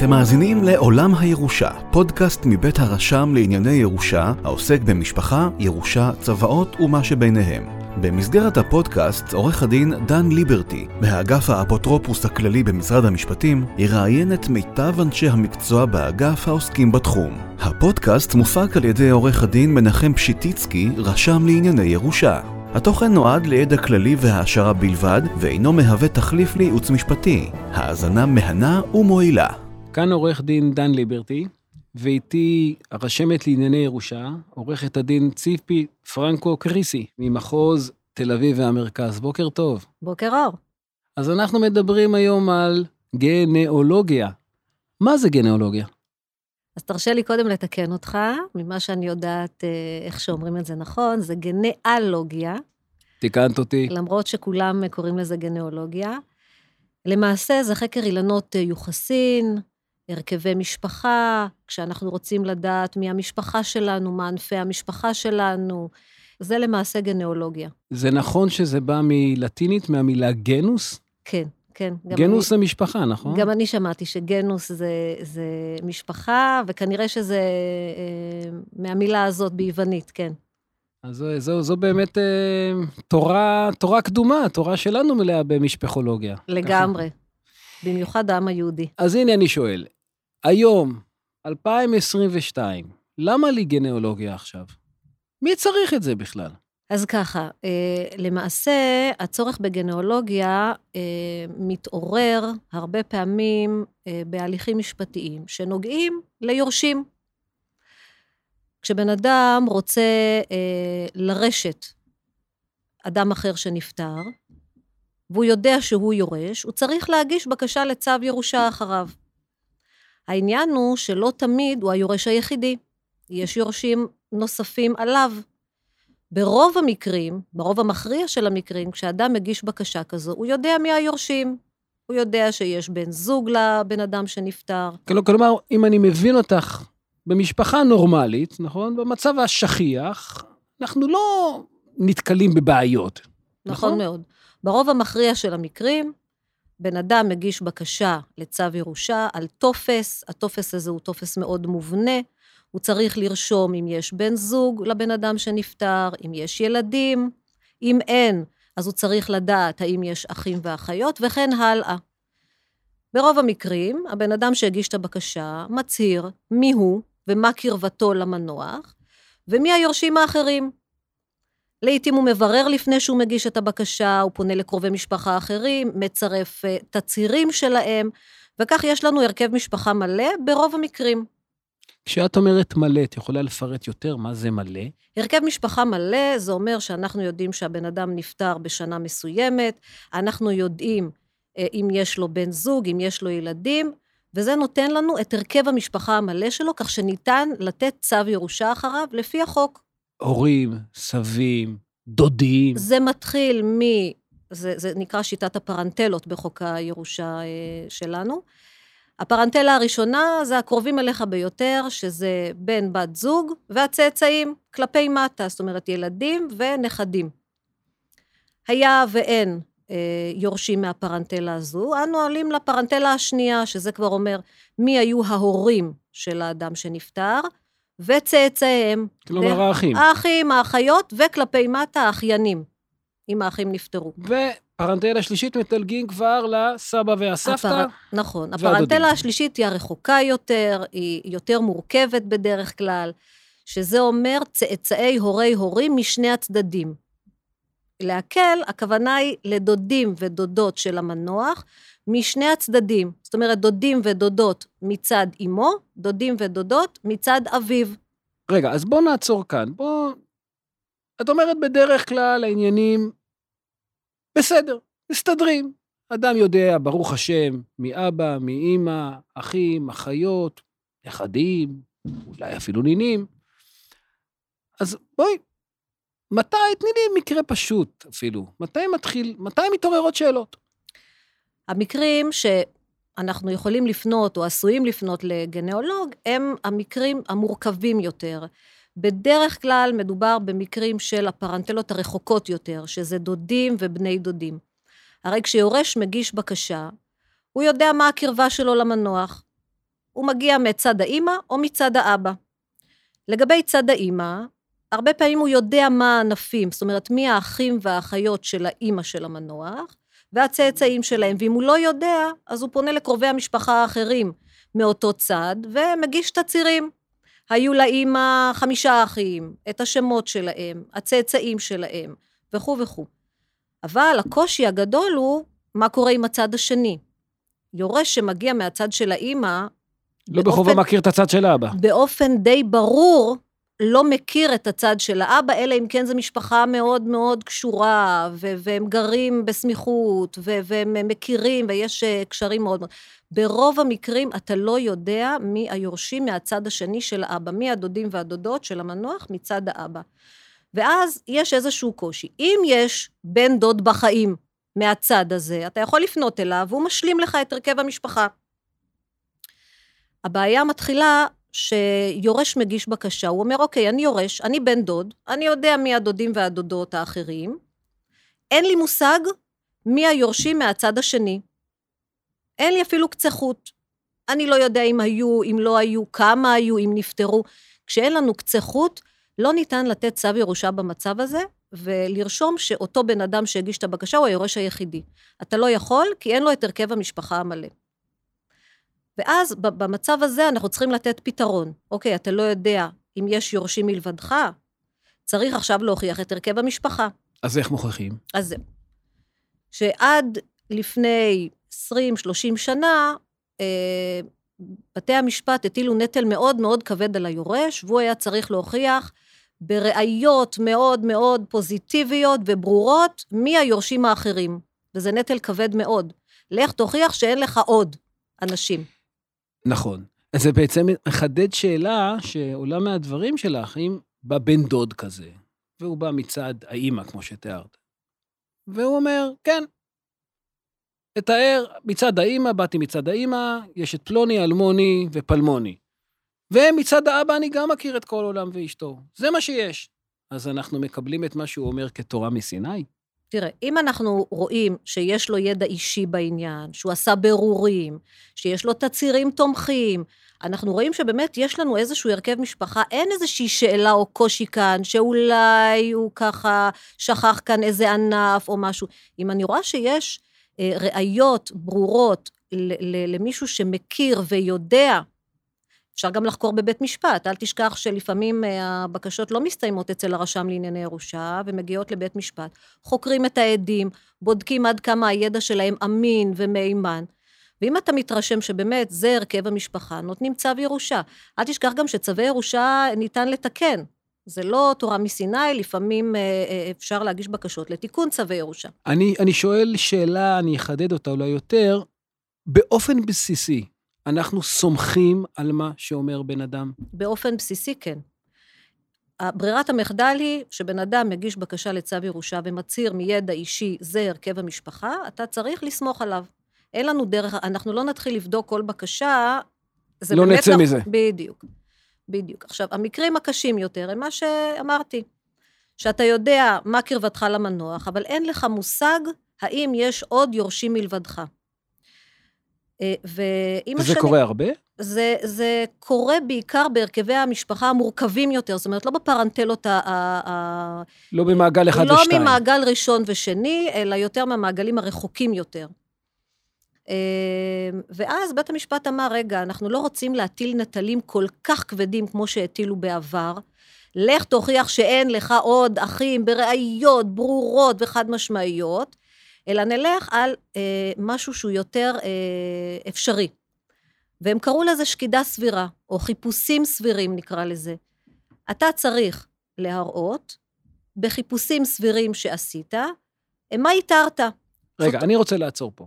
אתם מאזינים לעולם הירושה, פודקאסט מבית הרשם לענייני ירושה, העוסק במשפחה, ירושה, צוואות ומה שביניהם. במסגרת הפודקאסט, עורך הדין דן ליברטי, מהאגף האפוטרופוס הכללי במשרד המשפטים, יראיין את מיטב אנשי המקצוע באגף העוסקים בתחום. הפודקאסט מופק על ידי עורך הדין מנחם פשיטיצקי, רשם לענייני ירושה. התוכן נועד לידע כללי והעשרה בלבד, ואינו מהווה תחליף לייעוץ משפטי. האזנה מהנה ומועילה. כאן עורך דין דן ליברטי, ואיתי הרשמת לענייני ירושה, עורכת הדין ציפי פרנקו קריסי, ממחוז תל אביב והמרכז. בוקר טוב. בוקר אור. אז אנחנו מדברים היום על גנאולוגיה. מה זה גנאולוגיה? אז תרשה לי קודם לתקן אותך, ממה שאני יודעת אה, איך שאומרים את זה נכון, זה גנאלוגיה, תיקנת אותי. למרות שכולם קוראים לזה גנאולוגיה. למעשה זה חקר אילנות אה, יוחסין, הרכבי משפחה, כשאנחנו רוצים לדעת מי המשפחה שלנו, מה ענפי המשפחה שלנו, זה למעשה גנאולוגיה. זה נכון שזה בא מלטינית, מהמילה גנוס? כן, כן. גנוס אני, זה משפחה, נכון? גם אני שמעתי שגנוס זה, זה משפחה, וכנראה שזה אה, מהמילה הזאת ביוונית, כן. אז זו, זו, זו באמת אה, תורה, תורה קדומה, תורה שלנו מלאה במשפחולוגיה. לגמרי. במיוחד העם היהודי. אז הנה אני שואל, היום, 2022, למה לי גנאולוגיה עכשיו? מי צריך את זה בכלל? אז ככה, אה, למעשה, הצורך בגנאולוגיה אה, מתעורר הרבה פעמים אה, בהליכים משפטיים שנוגעים ליורשים. כשבן אדם רוצה לרשת אדם אחר שנפטר, והוא יודע שהוא יורש, הוא צריך להגיש בקשה לצו ירושה אחריו. העניין הוא שלא תמיד הוא היורש היחידי. יש יורשים נוספים עליו. ברוב המקרים, ברוב המכריע של המקרים, כשאדם מגיש בקשה כזו, הוא יודע מי היורשים. הוא יודע שיש בן זוג לבן אדם שנפטר. כל- כלומר, אם אני מבין אותך, במשפחה נורמלית, נכון? במצב השכיח, אנחנו לא נתקלים בבעיות. נכון נכון? מאוד. ברוב המכריע של המקרים, בן אדם מגיש בקשה לצו ירושה על טופס, הטופס הזה הוא טופס מאוד מובנה, הוא צריך לרשום אם יש בן זוג לבן אדם שנפטר, אם יש ילדים, אם אין, אז הוא צריך לדעת האם יש אחים ואחיות, וכן הלאה. ברוב המקרים, הבן אדם שהגיש את הבקשה מצהיר מי הוא ומה קרבתו למנוח, ומי היורשים האחרים. לעתים הוא מברר לפני שהוא מגיש את הבקשה, הוא פונה לקרובי משפחה אחרים, מצרף אה, תצהירים שלהם, וכך יש לנו הרכב משפחה מלא ברוב המקרים. כשאת אומרת מלא, את יכולה לפרט יותר מה זה מלא? הרכב משפחה מלא, זה אומר שאנחנו יודעים שהבן אדם נפטר בשנה מסוימת, אנחנו יודעים אה, אם יש לו בן זוג, אם יש לו ילדים, וזה נותן לנו את הרכב המשפחה המלא שלו, כך שניתן לתת צו ירושה אחריו לפי החוק. הורים, סבים, דודים. זה מתחיל מ... זה, זה נקרא שיטת הפרנטלות בחוק הירושה אה, שלנו. הפרנטלה הראשונה זה הקרובים אליך ביותר, שזה בן, בת זוג, והצאצאים כלפי מטה, זאת אומרת ילדים ונכדים. היה ואין אה, יורשים מהפרנטלה הזו, אנו עולים לפרנטלה השנייה, שזה כבר אומר מי היו ההורים של האדם שנפטר, וצאצאיהם. כלומר, האחים. האחים, האחיות, וכלפי מטה האחיינים, אם האחים נפטרו. ופרנטלה שלישית מדלגים כבר לסבא והסבתא. הפר... נכון. הפרנטלה השלישית היא הרחוקה יותר, היא יותר מורכבת בדרך כלל, שזה אומר צאצאי הורי הורים משני הצדדים. להקל, הכוונה היא לדודים ודודות של המנוח משני הצדדים. זאת אומרת, דודים ודודות מצד אמו, דודים ודודות מצד אביו. רגע, אז בוא נעצור כאן. בוא... את אומרת בדרך כלל העניינים בסדר, מסתדרים. אדם יודע, ברוך השם, מאבא, מאימא, אחים, אחיות, נכדים, אולי אפילו נינים. אז בואי, מתי, תני לי מקרה פשוט אפילו. מתי מתחיל, מתי מתעוררות שאלות? המקרים שאנחנו יכולים לפנות או עשויים לפנות לגנאולוג, הם המקרים המורכבים יותר. בדרך כלל מדובר במקרים של הפרנטלות הרחוקות יותר, שזה דודים ובני דודים. הרי כשיורש מגיש בקשה, הוא יודע מה הקרבה שלו למנוח. הוא מגיע מצד האימא או מצד האבא. לגבי צד האימא, הרבה פעמים הוא יודע מה הענפים, זאת אומרת, מי האחים והאחיות של האימא של המנוח, והצאצאים שלהם, ואם הוא לא יודע, אז הוא פונה לקרובי המשפחה האחרים מאותו צד, ומגיש תצהירים. היו לאימא חמישה אחים, את השמות שלהם, הצאצאים שלהם, וכו' וכו'. אבל הקושי הגדול הוא, מה קורה עם הצד השני? יורש שמגיע מהצד של האימא, לא בחובה מכיר את הצד של האבא. באופן די ברור, לא מכיר את הצד של האבא, אלא אם כן זו משפחה מאוד מאוד קשורה, ו- והם גרים בסמיכות, ו- והם מכירים, ויש אה, קשרים מאוד מאוד. ברוב המקרים אתה לא יודע מי היורשים מהצד השני של האבא, מי הדודים והדודות של המנוח מצד האבא. ואז יש איזשהו קושי. אם יש בן דוד בחיים מהצד הזה, אתה יכול לפנות אליו, והוא משלים לך את הרכב המשפחה. הבעיה מתחילה שיורש מגיש בקשה, הוא אומר, אוקיי, אני יורש, אני בן דוד, אני יודע מי הדודים והדודות האחרים, אין לי מושג מי היורשים מהצד השני. אין לי אפילו קצה חוט. אני לא יודע אם היו, אם לא היו, כמה היו, אם נפטרו. כשאין לנו קצה חוט, לא ניתן לתת צו ירושה במצב הזה, ולרשום שאותו בן אדם שהגיש את הבקשה הוא היורש היחידי. אתה לא יכול, כי אין לו את הרכב המשפחה המלא. ואז במצב הזה אנחנו צריכים לתת פתרון. אוקיי, אתה לא יודע אם יש יורשים מלבדך, צריך עכשיו להוכיח את הרכב המשפחה. אז איך מוכיחים? אז זהו. שעד לפני 20-30 שנה, אה, בתי המשפט הטילו נטל מאוד מאוד כבד על היורש, והוא היה צריך להוכיח בראיות מאוד מאוד פוזיטיביות וברורות מי היורשים האחרים. וזה נטל כבד מאוד. לך תוכיח שאין לך עוד אנשים. נכון. אז זה בעצם מחדד שאלה שעולה מהדברים שלך, אם בא בן דוד כזה, והוא בא מצד האימא, כמו שתיארת, והוא אומר, כן, אתאר, מצד האימא, באתי מצד האימא, יש את פלוני, אלמוני ופלמוני. ומצד האבא אני גם מכיר את כל עולם ואשתו. זה מה שיש. אז אנחנו מקבלים את מה שהוא אומר כתורה מסיני? תראה, אם אנחנו רואים שיש לו ידע אישי בעניין, שהוא עשה ברורים, שיש לו תצהירים תומכים, אנחנו רואים שבאמת יש לנו איזשהו הרכב משפחה, אין איזושהי שאלה או קושי כאן, שאולי הוא ככה שכח כאן איזה ענף או משהו. אם אני רואה שיש אה, ראיות ברורות למישהו שמכיר ויודע אפשר גם לחקור בבית משפט, אל תשכח שלפעמים אה, הבקשות לא מסתיימות אצל הרשם לענייני ירושה ומגיעות לבית משפט. חוקרים את העדים, בודקים עד כמה הידע שלהם אמין ומהימן. ואם אתה מתרשם שבאמת זה הרכב המשפחה, נותנים צו ירושה. אל תשכח גם שצווי ירושה ניתן לתקן. זה לא תורה מסיני, לפעמים אה, אה, אפשר להגיש בקשות לתיקון צווי ירושה. אני, אני שואל שאלה, אני אחדד אותה אולי יותר. באופן בסיסי, אנחנו סומכים על מה שאומר בן אדם? באופן בסיסי, כן. ברירת המחדל היא שבן אדם מגיש בקשה לצו ירושה ומצהיר מידע אישי, זה הרכב המשפחה, אתה צריך לסמוך עליו. אין לנו דרך, אנחנו לא נתחיל לבדוק כל בקשה. לא נצא לא, מזה. בדיוק, בדיוק. עכשיו, המקרים הקשים יותר הם מה שאמרתי, שאתה יודע מה קרבתך למנוח, אבל אין לך מושג האם יש עוד יורשים מלבדך. אה, ועם וזה השני... קורה הרבה? זה, זה קורה בעיקר בהרכבי המשפחה המורכבים יותר, זאת אומרת, לא בפרנטלות ה... ה לא במעגל אחד לא ושתיים. לא ממעגל ראשון ושני, אלא יותר מהמעגלים הרחוקים יותר. אה, ואז בית המשפט אמר, רגע, אנחנו לא רוצים להטיל נטלים כל כך כבדים כמו שהטילו בעבר. לך תוכיח שאין לך עוד אחים בראיות ברורות וחד משמעיות, אלא נלך על אה, משהו שהוא יותר אה, אפשרי. והם קראו לזה שקידה סבירה, או חיפושים סבירים נקרא לזה. אתה צריך להראות בחיפושים סבירים שעשית, מה איתרת. רגע, זאת... אני רוצה לעצור פה.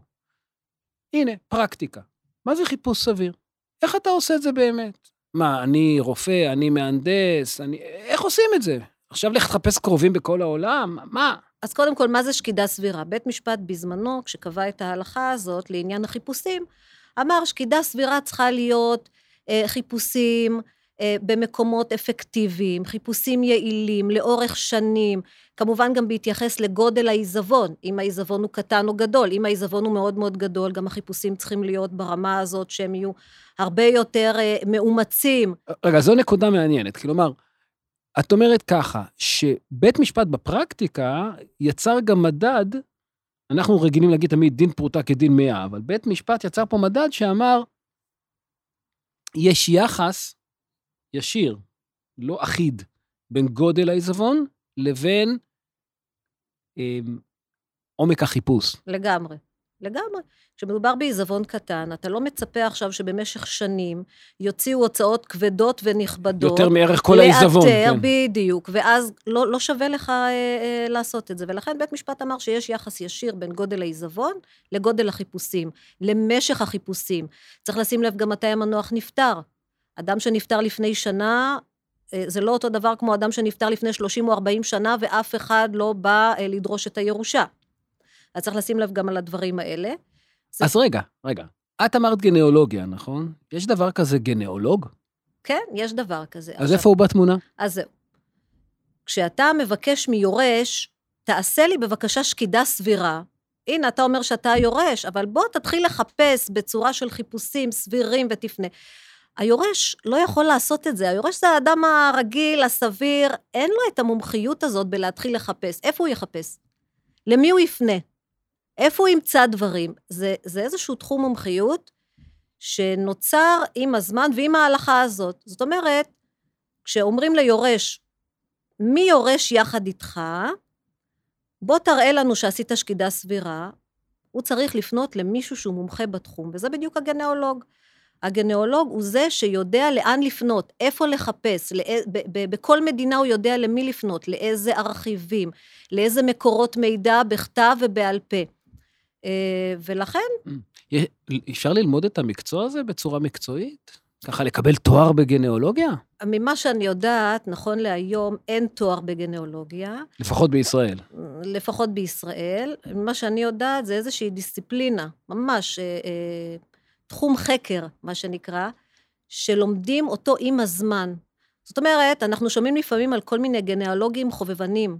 הנה, פרקטיקה. מה זה חיפוש סביר? איך אתה עושה את זה באמת? מה, אני רופא, אני מהנדס, אני... איך עושים את זה? עכשיו לך תחפש קרובים בכל העולם? מה? אז קודם כל, מה זה שקידה סבירה? בית משפט בזמנו, כשקבע את ההלכה הזאת לעניין החיפושים, אמר שקידה סבירה צריכה להיות אה, חיפושים אה, במקומות אפקטיביים, חיפושים יעילים, לאורך שנים, כמובן גם בהתייחס לגודל העיזבון, אם העיזבון הוא קטן או גדול, אם העיזבון הוא מאוד מאוד גדול, גם החיפושים צריכים להיות ברמה הזאת שהם יהיו הרבה יותר אה, מאומצים. רגע, זו נקודה מעניינת. כלומר, את אומרת ככה, שבית משפט בפרקטיקה יצר גם מדד, אנחנו רגילים להגיד תמיד דין פרוטה כדין מאה, אבל בית משפט יצר פה מדד שאמר, יש יחס ישיר, לא אחיד, בין גודל העיזבון לבין אה, עומק החיפוש. לגמרי. לגמרי. כשמדובר בעיזבון קטן, אתה לא מצפה עכשיו שבמשך שנים יוציאו הוצאות כבדות ונכבדות. יותר מערך כל העיזבון. לאתר, כן. בדיוק, ואז לא, לא שווה לך אה, אה, לעשות את זה. ולכן בית משפט אמר שיש יחס ישיר בין גודל העיזבון לגודל החיפושים, למשך החיפושים. צריך לשים לב גם מתי המנוח נפטר. אדם שנפטר לפני שנה, אה, זה לא אותו דבר כמו אדם שנפטר לפני 30 או 40 שנה, ואף אחד לא בא אה, לדרוש את הירושה. אז צריך לשים לב גם על הדברים האלה. זה... אז רגע, רגע. את אמרת גנאולוגיה, נכון? יש דבר כזה גנאולוג? כן, יש דבר כזה. אז עכשיו, איפה הוא בתמונה? אז זהו. כשאתה מבקש מיורש, תעשה לי בבקשה שקידה סבירה. הנה, אתה אומר שאתה היורש, אבל בוא תתחיל לחפש בצורה של חיפושים סבירים ותפנה. היורש לא יכול לעשות את זה, היורש זה האדם הרגיל, הסביר, אין לו את המומחיות הזאת בלהתחיל לחפש. איפה הוא יחפש? למי הוא יפנה? איפה הוא ימצא דברים? זה, זה איזשהו תחום מומחיות שנוצר עם הזמן ועם ההלכה הזאת. זאת אומרת, כשאומרים ליורש, מי יורש יחד איתך, בוא תראה לנו שעשית שקידה סבירה, הוא צריך לפנות למישהו שהוא מומחה בתחום, וזה בדיוק הגנאולוג. הגנאולוג הוא זה שיודע לאן לפנות, איפה לחפש, לא, ב, ב, בכל מדינה הוא יודע למי לפנות, לאיזה ארכיבים, לאיזה מקורות מידע בכתב ובעל פה. אה, ולכן... אפשר ללמוד את המקצוע הזה בצורה מקצועית? ככה לקבל תואר בגנאולוגיה? ממה שאני יודעת, נכון להיום אין תואר בגנאולוגיה. לפחות בישראל. לפחות בישראל. מה שאני יודעת זה איזושהי דיסציפלינה, ממש אה, אה, תחום חקר, מה שנקרא, שלומדים אותו עם הזמן. זאת אומרת, אנחנו שומעים לפעמים על כל מיני גנאולוגים חובבנים,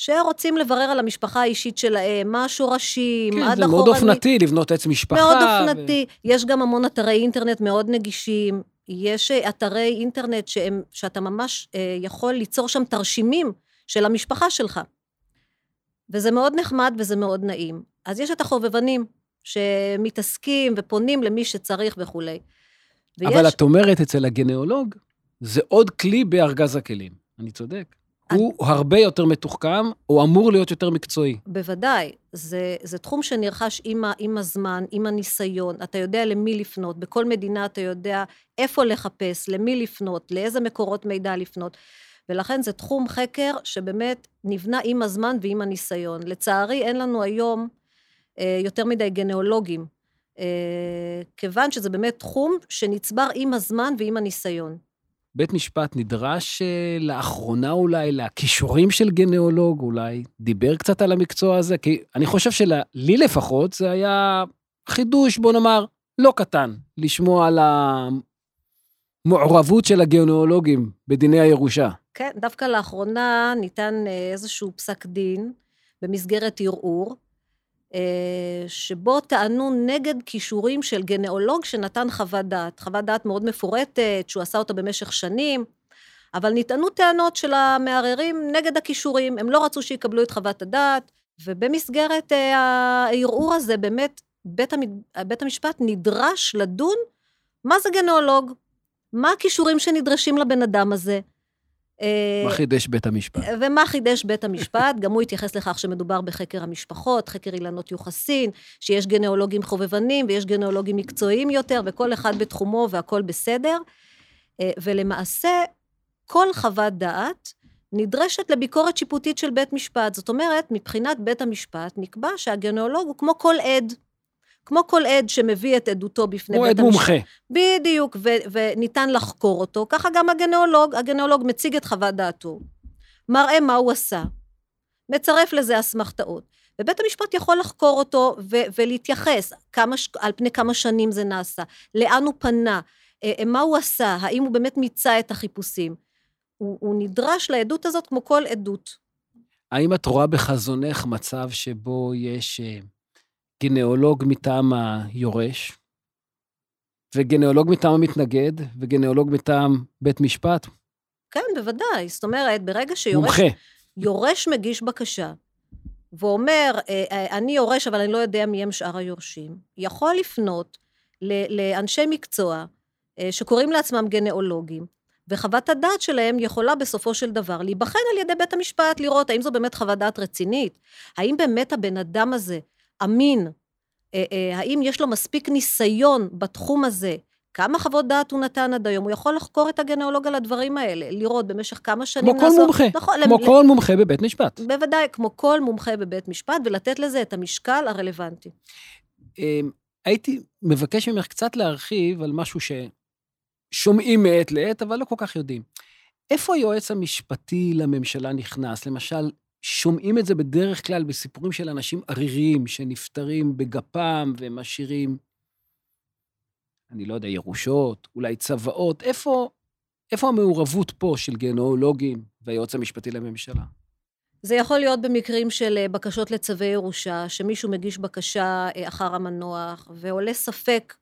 שרוצים לברר על המשפחה האישית שלהם, מה השורשים, כן, עד אחורה... כן, זה מאוד אופנתי לבנות עץ משפחה. מאוד אופנתי. ו... יש גם המון אתרי אינטרנט מאוד נגישים. יש אה, אתרי אינטרנט שהם, שאתה ממש אה, יכול ליצור שם תרשימים של המשפחה שלך. וזה מאוד נחמד וזה מאוד נעים. אז יש את החובבנים, שמתעסקים ופונים למי שצריך וכולי. ויש... אבל את אומרת אצל הגנאולוג, זה עוד כלי בארגז הכלים. אני צודק. הוא הרבה יותר מתוחכם, הוא אמור להיות יותר מקצועי. בוודאי. זה, זה תחום שנרכש עם, עם הזמן, עם הניסיון. אתה יודע למי לפנות. בכל מדינה אתה יודע איפה לחפש, למי לפנות, לאיזה מקורות מידע לפנות. ולכן זה תחום חקר שבאמת נבנה עם הזמן ועם הניסיון. לצערי, אין לנו היום אה, יותר מדי גנאולוגים, אה, כיוון שזה באמת תחום שנצבר עם הזמן ועם הניסיון. בית משפט נדרש אה, לאחרונה אולי לכישורים של גנאולוג, אולי דיבר קצת על המקצוע הזה, כי אני חושב שלי לפחות זה היה חידוש, בוא נאמר, לא קטן, לשמוע על המעורבות של הגנאולוגים בדיני הירושה. כן, דווקא לאחרונה ניתן איזשהו פסק דין במסגרת ערעור, אה, שבו טענו נגד כישורים של גנאולוג שנתן חוות דעת. חוות דעת מאוד מפורטת, שהוא עשה אותה במשך שנים, אבל נטענו טענות של המערערים נגד הכישורים, הם לא רצו שיקבלו את חוות הדעת, ובמסגרת אה, הערעור הזה באמת בית, המ... בית המשפט נדרש לדון מה זה גנאולוג, מה הכישורים שנדרשים לבן אדם הזה. אה, מה חידש בית המשפט? ומה חידש בית המשפט? גם הוא התייחס לכך שמדובר בחקר המשפחות, חקר אילנות יוחסין, שיש גנאולוגים חובבנים ויש גנאולוגים מקצועיים יותר, וכל אחד בתחומו והכול בסדר. אה, ולמעשה, כל חוות דעת נדרשת לביקורת שיפוטית של בית משפט. זאת אומרת, מבחינת בית המשפט נקבע שהגנאולוג הוא כמו כל עד. כמו כל עד שמביא את עדותו בפני בית המשפט. הוא עד מומחה. בדיוק, ו- וניתן לחקור אותו. ככה גם הגנאולוג, הגנאולוג מציג את חוות דעתו, מראה מה הוא עשה, מצרף לזה אסמכתאות. ובית המשפט יכול לחקור אותו ו- ולהתייחס כמה, על פני כמה שנים זה נעשה, לאן הוא פנה, אה, אה, מה הוא עשה, האם הוא באמת מיצה את החיפושים. הוא, הוא נדרש לעדות הזאת כמו כל עדות. האם את רואה בחזונך מצב שבו יש אה, גנאולוג מטעם היורש, וגנאולוג מטעם המתנגד, וגנאולוג מטעם בית משפט? כן, בוודאי. זאת אומרת, ברגע שיורש... מומחה. יורש מגיש בקשה, ואומר, אה, אה, אני יורש, אבל אני לא יודע מי הם שאר היורשים, יכול לפנות לאנשי מקצוע אה, שקוראים לעצמם גנאולוגים, וחוות הדעת שלהם יכולה בסופו של דבר להיבחן על ידי בית המשפט, לראות האם זו באמת חוות דעת רצינית, האם באמת הבן אדם הזה אמין, האם יש לו מספיק ניסיון בתחום הזה, כמה חוות דעת הוא נתן עד היום, הוא יכול לחקור את הגנאולוג על הדברים האלה, לראות במשך כמה שנים... כמו כל מומחה, נכון, כמו למ... כל מומחה בבית משפט. בוודאי, כמו כל מומחה בבית משפט, ולתת לזה את המשקל הרלוונטי. אמ, הייתי מבקש ממך קצת להרחיב על משהו ששומעים מעת לעת, אבל לא כל כך יודעים. איפה היועץ המשפטי לממשלה נכנס? למשל, שומעים את זה בדרך כלל בסיפורים של אנשים עריריים שנפטרים בגפם ומשאירים אני לא יודע, ירושות, אולי צוואות, איפה, איפה המעורבות פה של גנאולוגים והיועץ המשפטי לממשלה? זה יכול להיות במקרים של אה, בקשות לצווי ירושה, שמישהו מגיש בקשה אה, אחר המנוח, ועולה ספק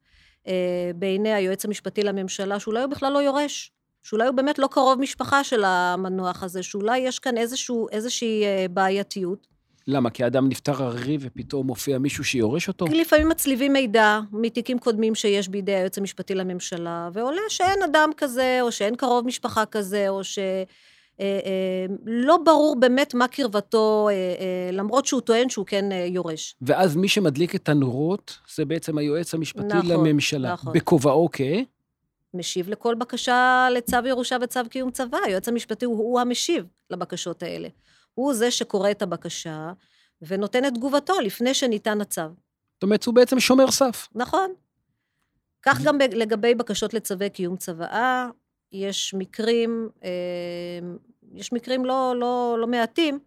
אה, בעיני היועץ המשפטי לממשלה שאולי הוא בכלל לא יורש, שאולי הוא באמת לא קרוב משפחה של המנוח הזה, שאולי יש כאן איזשהו, איזושהי בעייתיות. למה? כי האדם נפטר ערירי ופתאום מופיע מישהו שיורש אותו? כי לפעמים מצליבים מידע מתיקים קודמים שיש בידי היועץ המשפטי לממשלה, ועולה שאין אדם כזה, או שאין קרוב משפחה כזה, או ש... אה, אה, לא ברור באמת מה קרבתו, אה, למרות שהוא טוען שהוא כן יורש. ואז מי שמדליק את הנורות זה בעצם היועץ המשפטי נכון, לממשלה. נכון. בכובעו כ... משיב לכל בקשה לצו ירושה וצו קיום צבא. היועץ המשפטי הוא, הוא המשיב לבקשות האלה. הוא זה שקורא את הבקשה ונותן את תגובתו לפני שניתן הצו. זאת אומרת, הוא בעצם שומר סף. נכון. כך גם לגבי בקשות לצווי קיום צוואה, יש מקרים, אה, יש מקרים לא, לא, לא מעטים,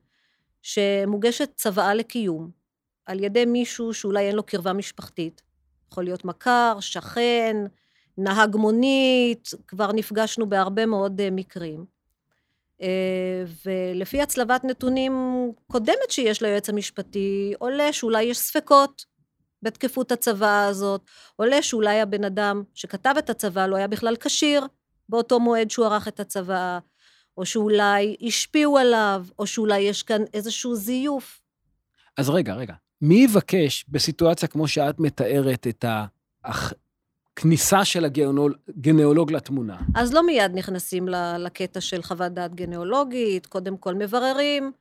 שמוגשת צוואה לקיום על ידי מישהו שאולי אין לו קרבה משפחתית. יכול להיות מכר, שכן, נהג מונית, כבר נפגשנו בהרבה מאוד אה, מקרים. אה, ולפי הצלבת נתונים קודמת שיש ליועץ המשפטי, עולה שאולי יש ספקות בתקפות הצוואה הזאת, עולה שאולי הבן אדם שכתב את הצוואה לא היה בכלל כשיר באותו מועד שהוא ערך את הצוואה, או שאולי השפיעו עליו, או שאולי יש כאן איזשהו זיוף. אז רגע, רגע. מי יבקש בסיטואציה כמו שאת מתארת את הכניסה של הגנאולוג לתמונה. אז לא מיד נכנסים לקטע של חוות דעת גנאולוגית, קודם כל מבררים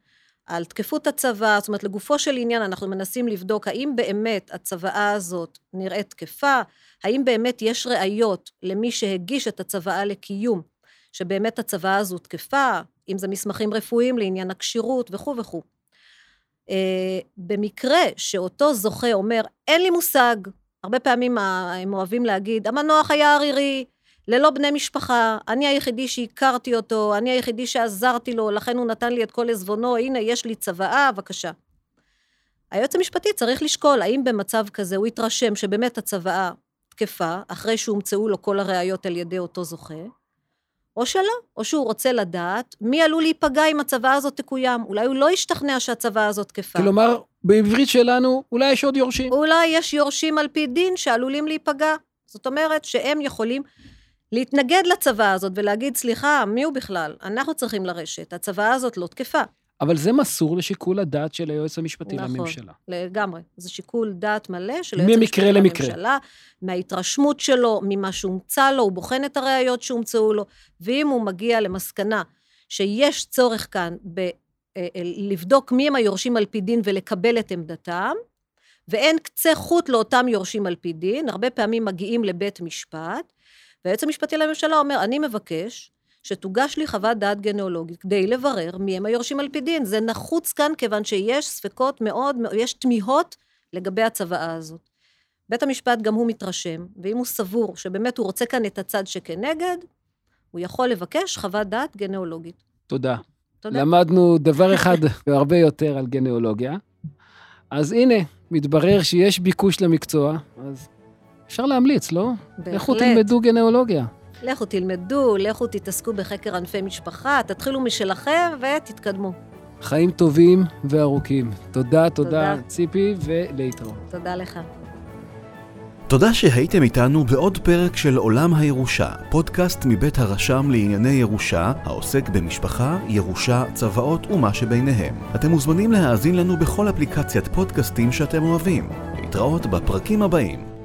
על תקפות הצוואה, זאת אומרת, לגופו של עניין אנחנו מנסים לבדוק האם באמת הצוואה הזאת נראית תקפה, האם באמת יש ראיות למי שהגיש את הצוואה לקיום, שבאמת הצוואה הזו תקפה, אם זה מסמכים רפואיים לעניין הכשירות וכו' וכו'. אה, במקרה שאותו זוכה אומר, אין לי מושג, הרבה פעמים הם אוהבים להגיד, המנוח היה ערירי, ללא בני משפחה, אני היחידי שהכרתי אותו, אני היחידי שעזרתי לו, לכן הוא נתן לי את כל עזבונו, הנה, יש לי צוואה, בבקשה. היועץ המשפטי צריך לשקול האם במצב כזה הוא יתרשם שבאמת הצוואה תקפה, אחרי שהומצאו לו כל הראיות על ידי אותו זוכה, או שלא, או שהוא רוצה לדעת מי עלול להיפגע אם הצוואה הזאת תקוים. אולי הוא לא ישתכנע שהצוואה הזאת תקפה. כלומר, בעברית שלנו, אולי יש עוד יורשים. אולי יש יורשים על פי דין שעלולים להיפגע. זאת אומרת שהם יכולים להתנגד לצוואה הזאת ולהגיד, סליחה, מי הוא בכלל? אנחנו צריכים לרשת, הצוואה הזאת לא תקפה. אבל זה מסור לשיקול הדעת של היועץ המשפטי נכון, לממשלה. נכון, לגמרי. זה שיקול דעת מלא של היועץ המשפטי לממשלה. למקרה. מההתרשמות שלו, ממה שהומצא לו, הוא בוחן את הראיות שהומצאו לו, ואם הוא מגיע למסקנה שיש צורך כאן ב... אה, אה, לבדוק מי הם היורשים על פי דין ולקבל את עמדתם, ואין קצה חוט לאותם יורשים על פי דין, הרבה פעמים מגיעים לבית משפט, והיועץ המשפטי לממשלה אומר, אני מבקש שתוגש לי חוות דעת גנאולוגית כדי לברר מי הם היורשים על פי דין. זה נחוץ כאן כיוון שיש ספקות מאוד, יש תמיהות לגבי הצוואה הזאת. בית המשפט גם הוא מתרשם, ואם הוא סבור שבאמת הוא רוצה כאן את הצד שכנגד, הוא יכול לבקש חוות דעת גנאולוגית. תודה. תודה. למדנו דבר אחד והרבה יותר על גנאולוגיה. אז הנה, מתברר שיש ביקוש למקצוע, אז אפשר להמליץ, לא? בהחלט. לכו תלמדו גנאולוגיה. לכו תלמדו, לכו תתעסקו בחקר ענפי משפחה, תתחילו משלכם ותתקדמו. חיים טובים וארוכים. תודה, תודה, תודה. ציפי, ולהתראות. תודה לך. תודה שהייתם איתנו בעוד פרק של עולם הירושה, פודקאסט מבית הרשם לענייני ירושה, העוסק במשפחה, ירושה, צוואות ומה שביניהם. אתם מוזמנים להאזין לנו בכל אפליקציית פודקאסטים שאתם אוהבים. להתראות בפרקים הבאים.